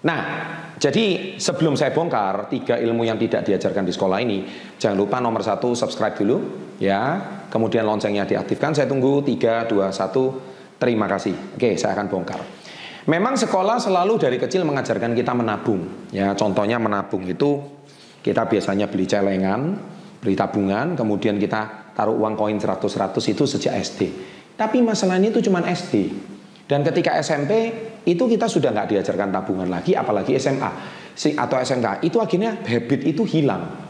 Nah, jadi sebelum saya bongkar tiga ilmu yang tidak diajarkan di sekolah ini, jangan lupa nomor satu subscribe dulu, ya. Kemudian loncengnya diaktifkan. Saya tunggu tiga, dua, satu. Terima kasih. Oke, saya akan bongkar. Memang sekolah selalu dari kecil mengajarkan kita menabung. Ya, contohnya menabung itu kita biasanya beli celengan, beli tabungan, kemudian kita taruh uang koin 100-100 itu sejak SD. Tapi masalahnya itu cuma SD. Dan ketika SMP itu kita sudah nggak diajarkan tabungan lagi, apalagi SMA atau SMK. Itu akhirnya habit itu hilang.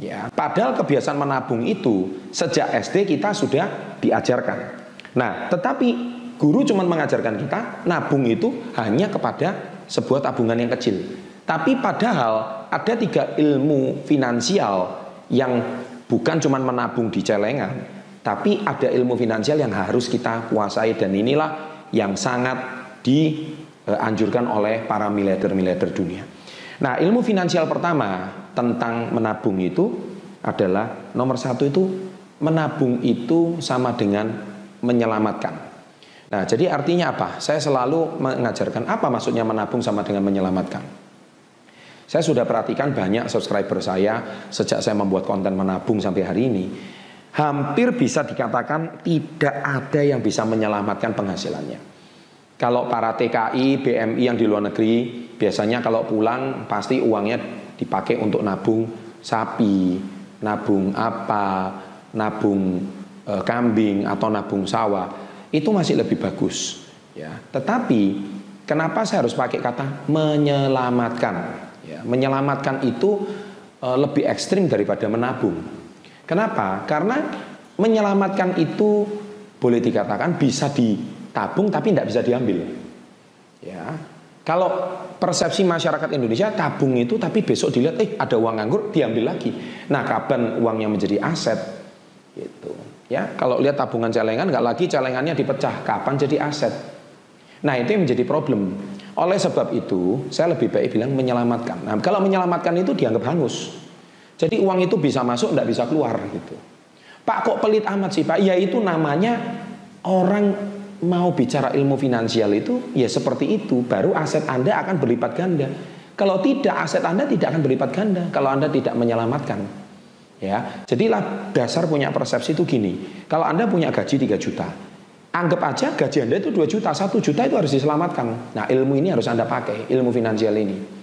Ya, padahal kebiasaan menabung itu sejak SD kita sudah diajarkan. Nah, tetapi guru cuma mengajarkan kita nabung itu hanya kepada sebuah tabungan yang kecil. Tapi padahal ada tiga ilmu finansial yang bukan cuma menabung di celengan, tapi ada ilmu finansial yang harus kita kuasai dan inilah yang sangat dianjurkan oleh para miliarder-miliarder dunia. Nah, ilmu finansial pertama tentang menabung itu adalah nomor satu itu menabung itu sama dengan menyelamatkan. Nah, jadi artinya apa? Saya selalu mengajarkan apa maksudnya menabung sama dengan menyelamatkan. Saya sudah perhatikan banyak subscriber saya sejak saya membuat konten menabung sampai hari ini hampir bisa dikatakan tidak ada yang bisa menyelamatkan penghasilannya. Kalau para TKI, BMI yang di luar negeri, biasanya kalau pulang pasti uangnya dipakai untuk nabung sapi, nabung apa, nabung e, kambing atau nabung sawah. Itu masih lebih bagus, ya. Tetapi kenapa saya harus pakai kata menyelamatkan? Ya, menyelamatkan itu e, lebih ekstrim daripada menabung. Kenapa? Karena menyelamatkan itu boleh dikatakan bisa ditabung tapi tidak bisa diambil. Ya. Kalau persepsi masyarakat Indonesia tabung itu tapi besok dilihat eh ada uang nganggur diambil lagi. Nah, kapan uangnya menjadi aset? Gitu. Ya, kalau lihat tabungan celengan nggak lagi celengannya dipecah, kapan jadi aset? Nah, itu yang menjadi problem. Oleh sebab itu, saya lebih baik bilang menyelamatkan. Nah, kalau menyelamatkan itu dianggap hangus. Jadi uang itu bisa masuk, tidak bisa keluar gitu. Pak kok pelit amat sih Pak? Ya itu namanya orang mau bicara ilmu finansial itu ya seperti itu. Baru aset Anda akan berlipat ganda. Kalau tidak aset Anda tidak akan berlipat ganda. Kalau Anda tidak menyelamatkan. Ya, jadilah dasar punya persepsi itu gini. Kalau Anda punya gaji 3 juta, anggap aja gaji Anda itu 2 juta, 1 juta itu harus diselamatkan. Nah, ilmu ini harus Anda pakai, ilmu finansial ini.